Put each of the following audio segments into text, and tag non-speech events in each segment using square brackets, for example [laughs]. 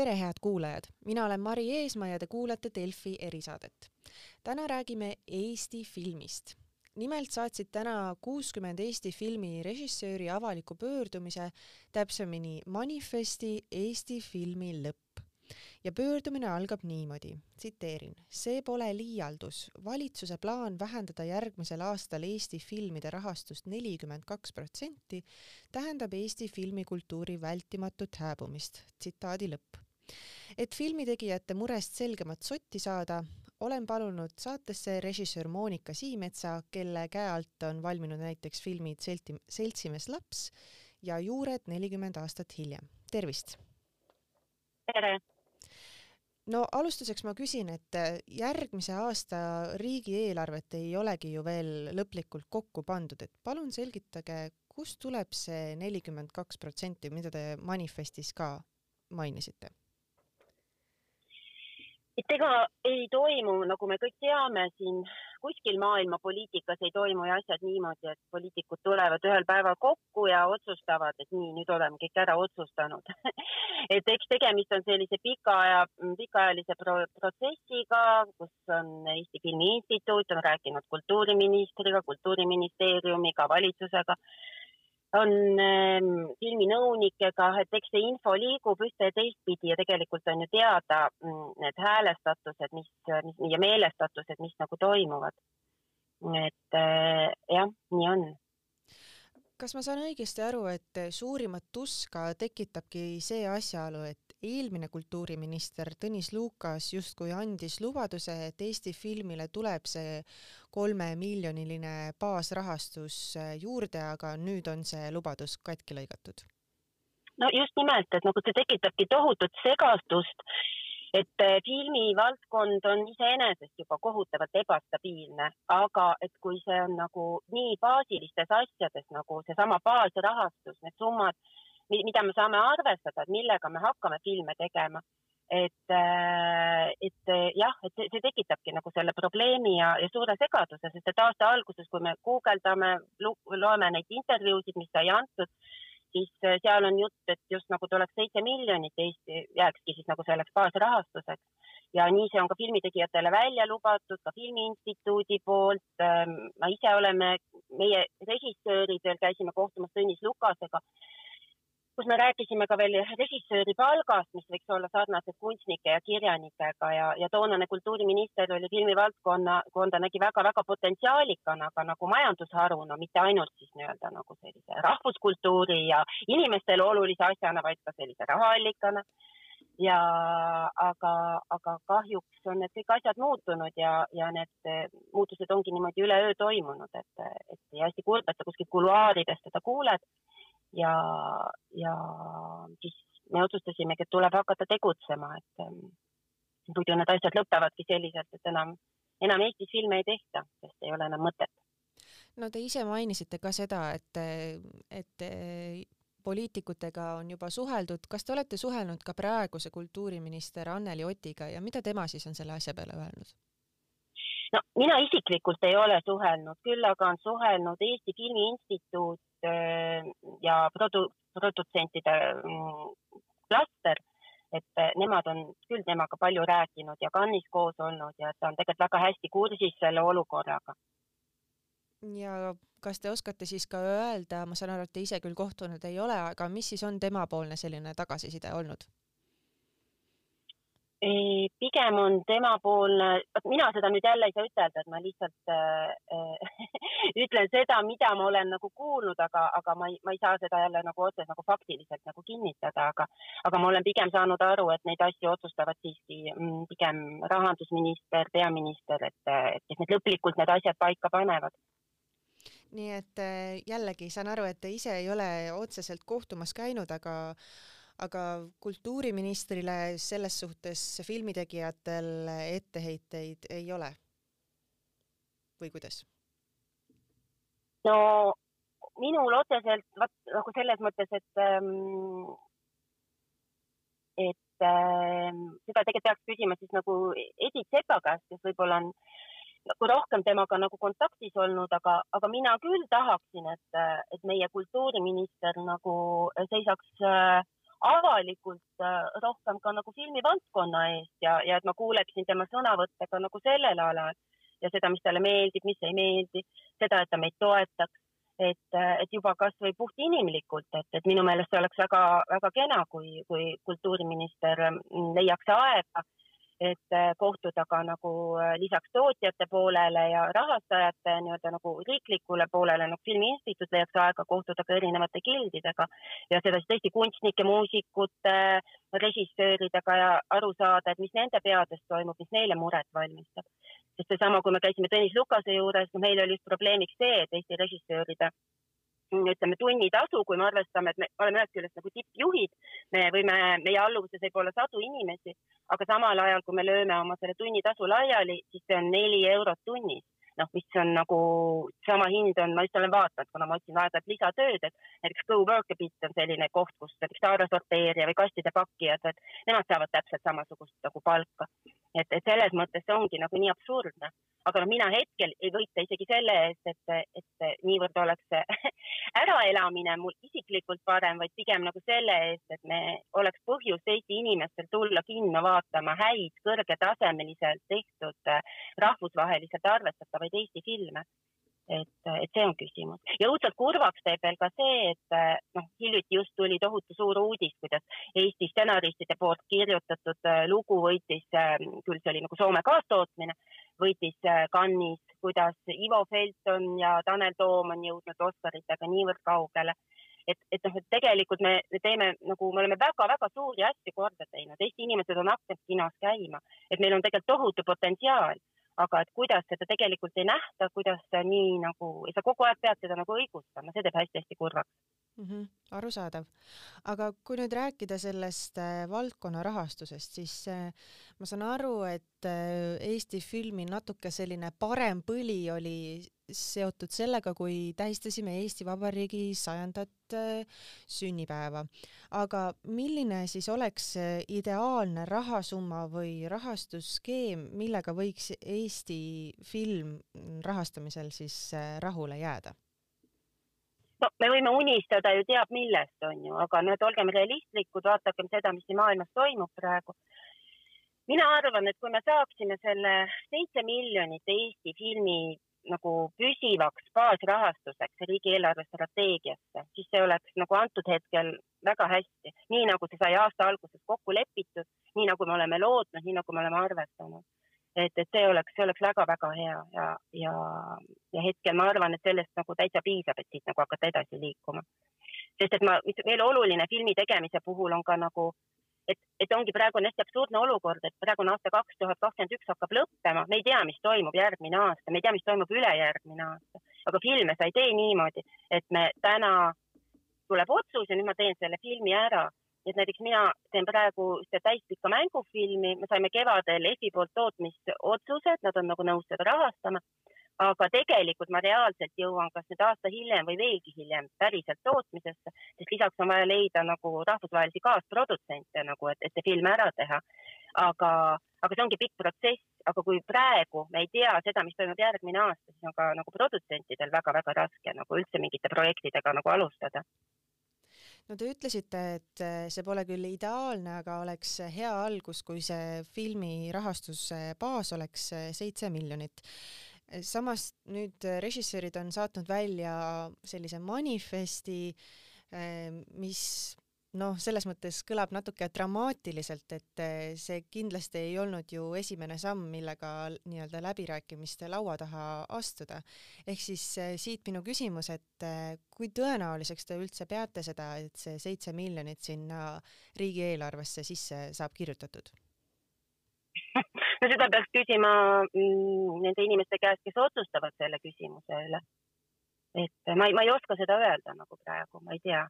tere, head kuulajad, mina olen Mari Eesmaa ja te kuulate Delfi erisaadet. täna räägime Eesti filmist. nimelt saatsid täna kuuskümmend Eesti filmi režissööri avaliku pöördumise, täpsemini manifesti Eesti filmi lõpp ja pöördumine algab niimoodi, tsiteerin. see pole liialdus, valitsuse plaan vähendada järgmisel aastal Eesti filmide rahastust nelikümmend kaks protsenti tähendab Eesti filmikultuuri vältimatut hääbumist, tsitaadi lõpp. Et filmitegijate murest selgemat sotti saada, olen palunud saatesse režissöör Monika Siimetsa, kelle käe alt on valminud näiteks filmid Selti, Seltsimees laps ja Juured nelikümmend aastat hiljem. tervist! tere! no alustuseks ma küsin, et äh, järgmise aasta riigieelarvet ei olegi ju veel lõplikult kokku pandud, et palun selgitage, kust tuleb see nelikümmend kaks protsenti, mida te manifestis ka mainisite? Et ega ei toimu, nagu me kõik teame, siin kuskil maailma poliitikas ei toimu ju asjad niimoodi, et poliitikud tulevad ühel päeval kokku ja otsustavad, et nii, nüüd oleme kõik ära otsustanud. [laughs] Et eks tegemist on sellise pika aja, pikaajalise pro protsessiga, kus on Eesti Filmi Instituut on rääkinud kultuuriministriga, kultuuriministeeriumiga, valitsusega on ähm, filminõunikega, et eks see info liigub ühte ja teistpidi ja tegelikult on ju teada mm, need häälestatused, mis, mis ja meelestatused, mis nagu toimuvad. et äh, jah, nii on kas ma saan õigesti aru, et suurimat tuska tekitabki see asjaolu, et eelmine kultuuriminister Tõnis Lukas justkui andis lubaduse, et Eesti filmile tuleb see kolmemiljoniline baasrahastus juurde, aga nüüd on see lubadus katki lõigatud? no just nimelt, et nagu see tekitabki tohutut segastust, et eh, filmivaldkond on iseenesest juba kohutavalt ebastabiilne, aga et kui see on nagu nii baasilistes asjades nagu seesama baasrahastus, need summad mida me saame arvestada, et millega me hakkame filme tegema. et, äh, et äh, jah, et see, tekitabki nagu selle probleemi ja, ja suure segaduse, sest et aasta alguses, kui me guugeldame, loeme neid intervjuusid, mis sai antud, siis äh, seal on jutt, et just nagu tuleks seitse miljonit Eesti jääkski siis nagu selleks baasrahastuseks. ja nii see on ka filmitegijatele välja lubatud, ka Filmiinstituudi poolt. Ähm, ma ise oleme, meie režissööridel käisime kohtumas Tõnis Lukasega kus me rääkisime ka veel režissööri palgast, mis võiks olla sarnased kunstnike ja kirjanikega ja, ja toonane kultuuriminister oli filmivaldkonna, konda nägi väga-väga potentsiaalikana, aga nagu majandusharuna, mitte ainult siis nii-öelda nagu sellise rahvuskultuuri ja inimestele olulise asjana, vaid ka sellise rahaallikana. Ja aga, aga kahjuks on need kõik asjad muutunud ja, ja need muutused ongi niimoodi üleöö toimunud, et, et hästi kurb, et sa kuskilt kuluaaridest seda kuuled ja, ja siis me otsustasimegi, et tuleb hakata tegutsema, et ähm, muidu need asjad lõpevadki selliselt, et enam, enam Eestis filme ei tehta, sest ei ole enam mõtet. no te ise mainisite ka seda, et, et poliitikutega on juba suheldud, kas te olete suhelnud ka praeguse kultuuriminister Anneli Otiga ja mida tema siis on selle asja peale öelnud? No mina isiklikult ei ole suhelnud, küll aga on suhelnud Eesti Filmi Instituut äh, ja produ-, produtsentide mm, klaster, et äh, nemad on küll temaga palju rääkinud ja Cannes'is koos olnud ja ta on tegelikult väga hästi kursis selle olukorraga. ja kas te oskate siis ka öelda, ma saan aru, et te ise küll kohtunud ei ole, aga mis siis on temapoolne selline tagasiside olnud? Pigem on temapoolne, vot mina seda nüüd jälle ei saa ütelda, et ma lihtsalt äh, [laughs] ütlen seda, mida ma olen nagu kuulnud, aga, aga ma ei, ma ei saa seda jälle nagu otseselt nagu faktiliselt nagu kinnitada, aga, aga ma olen pigem saanud aru, et neid asju otsustavad siiski mm, pigem rahandusminister, peaminister, et, et kes need lõplikult need asjad paika panevad. Nii et äh, jällegi saan aru, et te ise ei ole otseselt kohtumas käinud, aga aga kultuuriministrile selles suhtes filmitegijatel etteheiteid ei ole? või kuidas? no minul otseselt vaat nagu selles mõttes, et ähm, et ähm, seda tegelikult peaks küsima siis nagu Edith Sepa käest, kes võib-olla on nagu rohkem temaga nagu kontaktis olnud, aga, aga mina küll tahaksin, et, et meie kultuuriminister nagu seisaks äh, avalikult äh, rohkem ka nagu filmivaldkonna eest ja, ja et ma kuuleksin tema sõnavõtte ka nagu sellel alal ja seda, mis talle meeldib, mis ei meeldi, seda, et ta meid toetaks, et, äh, et juba kasvõi puhtinimlikult, et, et minu meelest see oleks väga-väga kena, kui, kui kultuuriminister mm, leiaks aega et äh, kohtuda ka nagu äh, lisaks tootjate poolele ja rahastajate nii-öelda nagu riiklikule poolele nagu Filmi Instituut leiaks aega kohtuda ka erinevate gildidega ja seda siis tõesti kunstnike, muusikute, režissööridega ja aru saada, et mis nende peades toimub, mis neile muret valmistab. sest seesama, kui me käisime Tõnis Lukase juures, no meil oli just probleemiks see, et Eesti režissööride ütleme tunnitasu, kui me arvestame, et me oleme ühest küljest nagu tippjuhid, me võime, meie alluvuses võib olla sadu inimesi, aga samal ajal, kui me lööme oma selle tunnitasu laiali, siis see on neli eurot tunnis noh, mis on nagu sama hind on, ma just olen vaadanud, kuna ma otsin aeg-ajalt lisatööd, et näiteks Go Work a Bit on selline koht, kus näiteks taaresorteerija või kastide pakkijad, et nemad saavad täpselt samasugust nagu palka. et, et selles mõttes see ongi nagu nii absurdne aga noh, mina hetkel ei võita isegi selle eest, et, et niivõrd oleks [laughs] äraelamine mul isiklikult parem, vaid pigem nagu selle eest, et me oleks põhjust Eesti inimestel tulla kinno vaatama häid, kõrgetasemeliselt tehtud, rahvusvaheliselt arvestatavaid Eesti filme. Et, et see on küsimus. Ja õudselt kurvaks teeb veel ka see, et noh, hiljuti just tuli tohutu suur uudis, kuidas Eesti stsenaristide poolt kirjutatud äh, lugu võitis, äh, küll see oli nagu Soome kaastootmine, võitis äh, Cannes'is, kuidas Ivo Felton ja Tanel Toom on jõudnud Oscaritega niivõrd kaugele. Et, et noh, et tegelikult me teeme nagu, me oleme väga-väga suuri asju korda teinud, Eesti inimesed on hakanud kinos käima, et meil on tegelikult tohutu potentsiaal aga et kuidas seda tegelikult ei nähta, kuidas nii nagu, sa kogu aeg pead seda nagu õigustama, see teeb hästi-hästi kurvaks mm. -hmm, arusaadav. aga kui nüüd rääkida sellest äh, valdkonna rahastusest, siis äh, ma saan aru, et äh, Eesti filmi natuke selline parem põli oli seotud sellega, kui tähistasime Eesti Vabariigi sajandat äh, sünnipäeva. aga milline siis oleks ideaalne rahasumma või rahastusskeem, millega võiks Eesti film rahastamisel siis äh, rahule jääda? no me võime unistada ju teab millest, on ju, aga nüüd olgem realistlikud, vaadakem seda, mis siin maailmas toimub praegu mina arvan, et kui me saaksime selle seitse miljonit Eesti filmi nagu püsivaks baasrahastuseks riigi eelarvestrateegiasse, siis see oleks nagu antud hetkel väga hästi, nii nagu see sai aasta alguses kokku lepitud, nii nagu me oleme lootnud, nii nagu me oleme arvestanud. et, et see oleks, see oleks väga-väga hea ja, ja, ja hetkel ma arvan, et sellest nagu täitsa piisab, et siit nagu hakata edasi liikuma. sest et ma, mis veel oluline filmi tegemise puhul on ka nagu et, et ongi praegu on hästi absurdne olukord, et praegune aasta kaks tuhat kakskümmend üks hakkab lõppema, me ei tea, mis toimub järgmine aasta, me ei tea, mis toimub ülejärgmine aasta, aga filme sa ei tee niimoodi, et me täna tuleb otsus ja nüüd ma teen selle filmi ära. et näiteks mina teen praegu ühte täispikka mängufilmi, me saime kevadel EFI poolt tootmisotsused, nad on nagu nõus seda rahastama aga tegelikult ma reaalselt jõuan kas nüüd aasta hiljem või veelgi hiljem päriselt tootmisesse, sest lisaks on vaja leida nagu rahvusvahelisi kaasprodutsente nagu, et, et see film ära teha. aga, aga see ongi pikk protsess, aga kui praegu me ei tea seda, mis toimub järgmine aasta, siis on ka nagu produtsentidel väga-väga raske nagu üldse mingite projektidega nagu alustada. No te ütlesite, et see pole küll ideaalne, aga oleks hea algus, kui see filmi rahastuse baas oleks seitse miljonit samas nüüd äh, režissöörid on saatnud välja sellise manifesti, ähm, mis noh, selles mõttes kõlab natuke dramaatiliselt, et äh, see kindlasti ei olnud ju esimene samm, millega nii-öelda läbirääkimiste laua taha astuda. ehk siis äh, siit minu küsimus, et kui tõenäoliseks te üldse peate seda, et see seitse miljonit sinna riigieelarvesse sisse saab kirjutatud? No seda peaks küsima mm, nende inimeste käest, kes otsustavad selle küsimuse üle. et ma ei, ma ei oska seda öelda nagu praegu, ma ei tea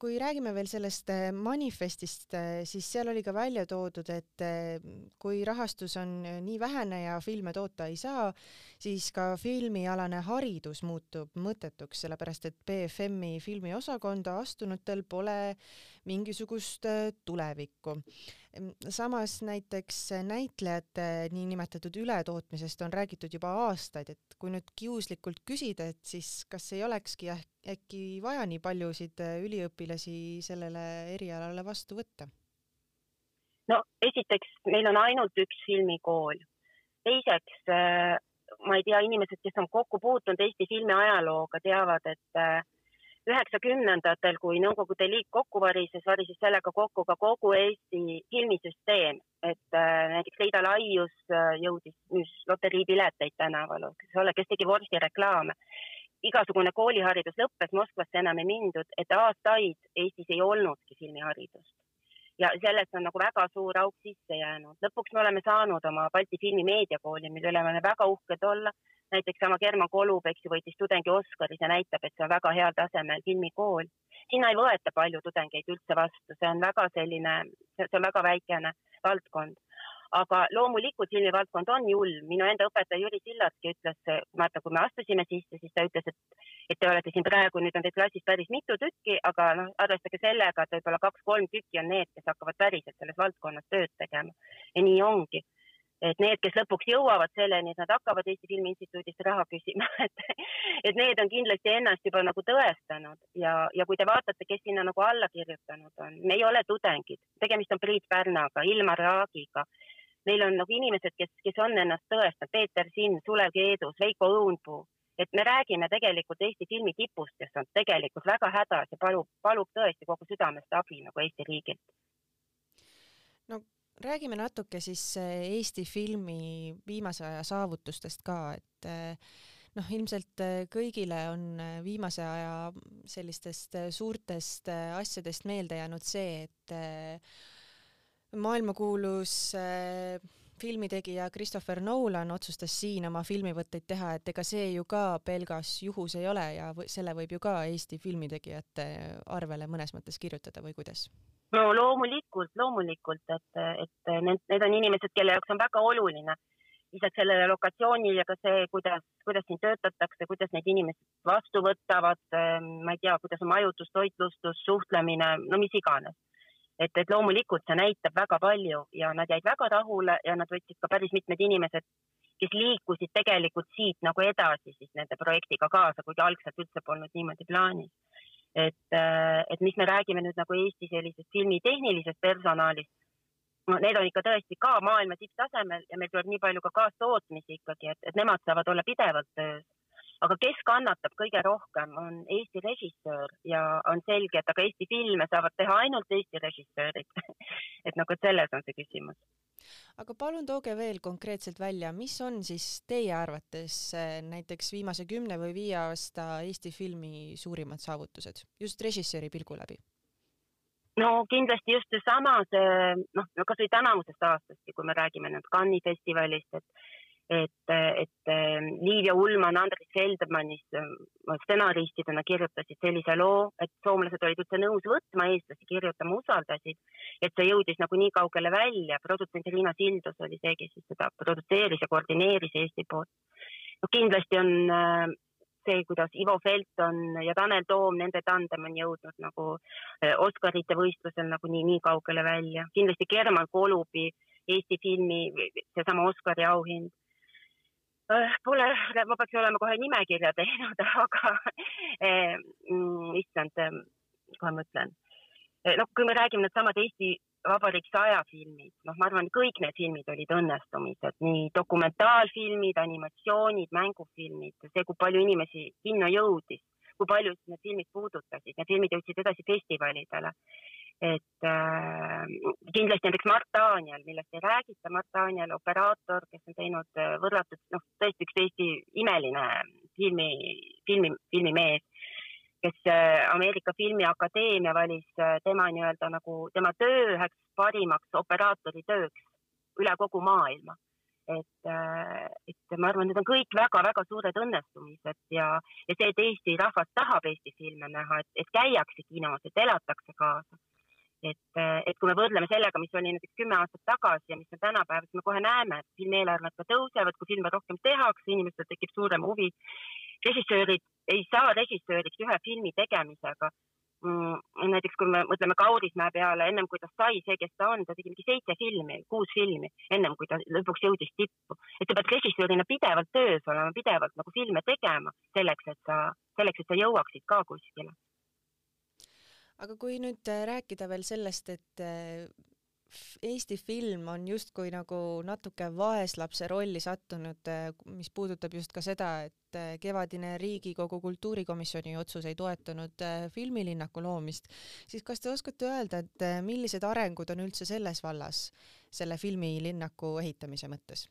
kui räägime veel sellest äh, manifestist, äh, siis seal oli ka välja toodud, et äh, kui rahastus on nii vähene ja filme toota ei saa, siis ka filmialane haridus muutub mõttetuks, sellepärast et BFM-i filmiosakonda astunutel pole mingisugust tulevikku. Samas näiteks näitlejate niinimetatud ületootmisest on räägitud juba aastaid, et kui nüüd kiuslikult küsida, et siis kas ei olekski äkki vaja nii paljusid üliõpilasi sellele erialale vastu võtta? no esiteks, meil on ainult üks filmikool. teiseks, äh, ma ei tea, inimesed, kes on kokku puutunud Eesti filmi ajalooga, teavad, et äh, üheksakümnendatel, kui Nõukogude Liit kokku varises, varises sellega kokku ka kogu Eesti filmisüsteem, et äh, näiteks Leida Laius jõudis, müüs loteriipileteid tänaval, eks ole, kes tegi vorstireklaame. igasugune kooliharidus lõppes, Moskvasse enam ei mindud, et aastaid Eestis ei olnudki filmiharidust ja sellest on nagu väga suur auk sisse jäänud. lõpuks me oleme saanud oma Balti filmi meediakooli, mille üle me oleme väga uhked olla. Näiteks sama German Kolub, eks ju, võitis tudengi Oscari, see näitab, et see on väga heal tasemel filmikool. sinna ei võeta palju tudengeid üldse vastu, see on väga selline, see on väga väikene valdkond aga loomulikult filmivaldkond on julm, minu enda õpetaja Jüri Sillatki ütles, vaata, kui me astusime sisse, siis ta ütles, et, et te olete siin praegu, nüüd on teid klassis päris mitu tükki, aga noh, arvestage sellega, et võib-olla kaks-kolm tükki on need, kes hakkavad päriselt selles valdkonnas tööd tegema. ja nii ongi et need, kes lõpuks jõuavad selleni, et nad hakkavad Eesti Filmi Instituudist raha küsima, [laughs] et, et need on kindlasti ennast juba nagu tõestanud ja, ja kui te vaatate, kes sinna nagu alla kirjutanud on, me ei ole tudengid, tegemist on Priit Pärnaga, Ilmar Raagiga, meil on nagu inimesed, kes, kes on ennast tõestanud, Peeter Sinn, Sulev Keedus, Veiko Õunpuu, et me räägime tegelikult Eesti filmi tipust, kes on tegelikult väga hädas ja palub, palub tõesti kogu südamest abi nagu Eesti riigilt. no räägime natuke siis eh, Eesti filmi viimase aja saavutustest ka, et eh, noh, ilmselt eh, kõigile on viimase aja sellistest suurtest asjadest meelde jäänud see, et maailmakuulus äh, filmitegija Christopher Nolan otsustas siin oma filmivõtteid teha, et ega see ju ka pelgas juhus ei ole ja või, selle võib ju ka Eesti filmitegijate arvele mõnes mõttes kirjutada või kuidas? no loomulikult, loomulikult, et, et need, need on inimesed, kelle jaoks on väga oluline lisaks sellele lokatsioonile ka see, kuidas, kuidas siin töötatakse, kuidas neid inimesed vastu võtavad, ma ei tea, kuidas on majutus, toitlustus, suhtlemine, no mis iganes et, et loomulikult see näitab väga palju ja nad jäid väga rahule ja nad võtsid ka päris mitmed inimesed, kes liikusid tegelikult siit nagu edasi siis nende projektiga kaasa, kuigi algselt üldse polnud niimoodi plaanis. et, äh, et mis me räägime nüüd nagu Eesti sellisest filmi tehnilisest personalist, no need on ikka tõesti ka maailma tipptasemel ja meil tuleb nii palju ka kaastootmisi ikkagi, et, et nemad saavad olla pidevalt töös aga kes kannatab kõige rohkem, on Eesti režissöör ja on selge, et aga Eesti filme saavad teha ainult Eesti režissöörid [laughs] et nagu, et selles on see küsimus. aga palun tooge veel konkreetselt välja, mis on siis teie arvates eh, näiteks viimase kümne või viie aasta Eesti filmi suurimad saavutused just režissööri pilgu läbi? no kindlasti just seesama, see noh, kasvõi tänavusest aastastki, kui me räägime nüüd Cannes'i festivalist, et et, et ähm, Liiv ja Ullmann Andres Feldmannist ähm, stsenaristidena kirjutasid sellise loo, et soomlased olid üldse nõus võtma eestlasi kirjutama, usaldasid, et see jõudis nagu nii kaugele välja. produtsent Riina Sildus oli see, kes siis seda produtseeris ja koordineeris Eesti poolt. no kindlasti on äh, see, kuidas Ivo Felton ja Tanel Toom, nende tandem on jõudnud nagu äh, Oscarite võistlusel nagu nii, kaugele välja. kindlasti German Kolubi Eesti filmi, seesama Oscari auhind pole, ma peaks olema kohe nimekirja teinud, [laughs] aga eh, mm, issand, ähm, kohe mõtlen. Eh, noh, kui me räägime needsamad Eesti Vabariik saja filmid, noh, ma arvan, kõik need filmid olid õnnestumised, nii dokumentaalfilmid, animatsioonid, mängufilmid, see, kui palju inimesi kinno jõudis, kui palju need filmid puudutasid, need filmid jõudsid edasi festivalidele et äh, kindlasti näiteks Mart Daniel, millest ei räägita, Mart Daniel, operaator, kes on teinud äh, võrratud, noh, tõesti üks Eesti imeline filmi, filmi, filmimees, kes äh, Ameerika Filmiakadeemia valis äh, tema nii-öelda nagu tema töö üheks parimaks operaatori tööks üle kogu maailma. Et, et ma arvan, need on kõik väga-väga suured õnnestumised ja, ja see, et Eesti rahvas tahab Eesti filme näha, et, et käiakse kinos, et elatakse kaasa et, et kui me võrdleme sellega, mis oli näiteks kümme aastat tagasi ja mis on tänapäeval, siis me kohe näeme, et filmieelarved ka tõusevad, kui filme rohkem tehakse, inimestel tekib suurem huvi. režissöörid ei saa režissööriks ühe filmi tegemisega. mm, näiteks kui me mõtleme Kaurismäe peale, ennem kui ta sai see, kes ta on, ta tegi mingi seitse filmi, kuus filmi, ennem kui ta lõpuks jõudis tippu. et sa pead režissöörina pidevalt töös olema, pidevalt nagu filme tegema selleks, et sa, selleks, et sa jõuaksid ka kuskile. Aga kui nüüd äh, rääkida veel sellest, et äh, Eesti film on justkui nagu natuke vaeslapse rolli sattunud, äh, mis puudutab just ka seda, et kevadine Riigikogu kultuurikomisjoni otsus ei toetanud filmilinnaku loomist, siis kas te oskate öelda, et millised arengud on üldse selles vallas selle filmilinnaku ehitamise mõttes?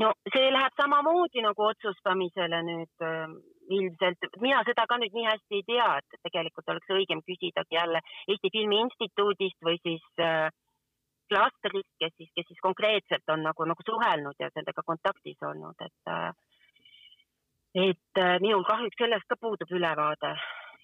no see läheb samamoodi nagu otsustamisele nüüd äh, ilmselt, mina seda ka nüüd nii hästi ei tea, et tegelikult oleks õigem küsidagi jälle Eesti Filmi Instituudist või siis äh, klastrist, kes siis, kes siis konkreetselt on nagu, nagu suhelnud ja nendega kontaktis olnud, et äh, et äh, minul kahjuks sellest ka puudub ülevaade,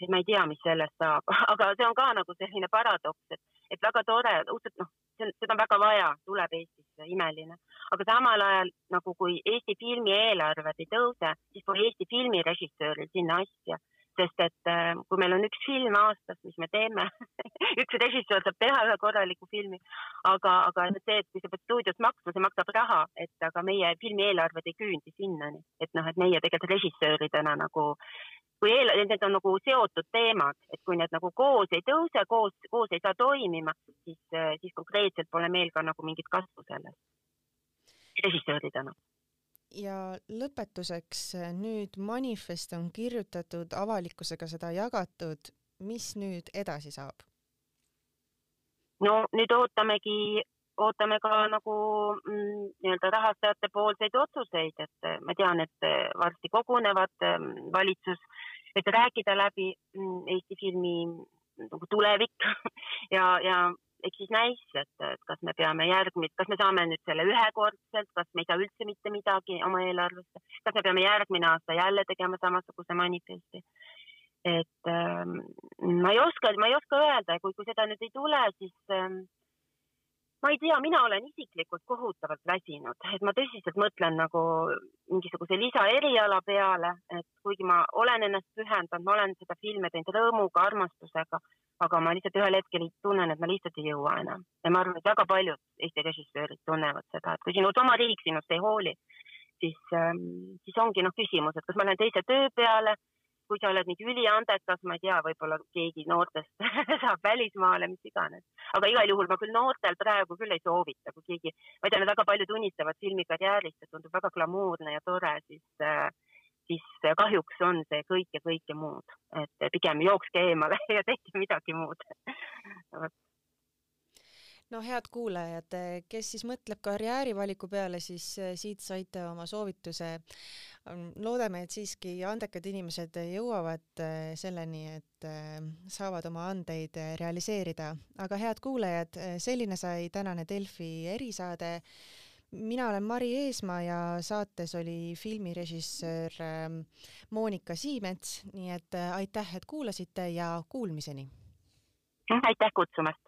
et ma ei tea, mis sellest saab, [laughs] aga see on ka nagu selline paradoks, et, et väga tore, noh, seda on väga vaja, tuleb Eestisse, imeline. aga samal ajal nagu kui Eesti filmi eelarved ei tõuse, siis pole Eesti filmirežissööril sinna asja, sest et äh, kui meil on üks film aastas, mis me teeme [laughs] üks režissöör saab teha ühe korraliku filmi, aga, aga see, et kui sa pead stuudios maksma, see maksab raha, et aga meie filmi eelarved ei küündi sinnani, et noh, et meie tegelikult režissööridena nagu kui eel-, need on nagu seotud teemad, et kui need nagu koos ei tõuse, koos, koos ei saa toimima, siis, siis konkreetselt pole meil ka nagu mingit kasvu sellest režissööridena. ja lõpetuseks nüüd manifest on kirjutatud, avalikkusega seda jagatud, mis nüüd edasi saab? no nüüd ootamegi ootame ka nagu mm, nii-öelda rahastajate poolseid otsuseid, et ma tean, et varsti kogunevad mm, valitsus, et rääkida läbi mm, Eesti filmi nagu tulevik [laughs] ja, ja eks siis näis, et, et kas me peame järgmist, kas me saame nüüd selle ühekordselt, kas me ei saa üldse mitte midagi oma eelarvesse, kas me peame järgmine aasta jälle tegema samasuguse manifesti. et ähm, ma ei oska, ma ei oska öelda, kui, kui seda nüüd ei tule, siis ähm, ma ei tea, mina olen isiklikult kohutavalt väsinud, et ma tõsiselt mõtlen nagu mingisuguse lisaeriala peale, et kuigi ma olen ennast pühendanud, ma olen seda filmi teinud rõõmuga, armastusega, aga ma lihtsalt ühel hetkel tunnen, et ma lihtsalt ei jõua enam. ja ma arvan, et väga paljud Eesti režissöörid tunnevad seda, et kui sinu oma riik sinust ei hooli, siis, ähm, siis ongi noh, küsimus, et kas ma lähen teise töö peale kui sa oled mingi üliandekas, ma ei tea, võib-olla keegi noortest [laughs] saab välismaale, mis iganes. aga igal juhul ma küll noortel praegu küll ei soovita, kui keegi, ma tean, et väga paljud unistavad filmikarjäärist, see tundub väga glamuurne ja tore, siis siis kahjuks on see kõike, kõike muud, et pigem jookske eemale [laughs] ja tehke midagi muud no head kuulajad, kes siis mõtleb karjäärivaliku peale, siis eh, siit saite oma soovituse. Mm, loodame, et siiski andekad inimesed jõuavad eh, selleni, et eh, saavad oma andeid realiseerida, aga head kuulajad, selline sai tänane Delfi erisaade mina olen Mari Eesmaa ja saates oli filmirežissöör Monika Siimets, nii et aitäh, et kuulasite ja kuulmiseni. aitäh kutsumast.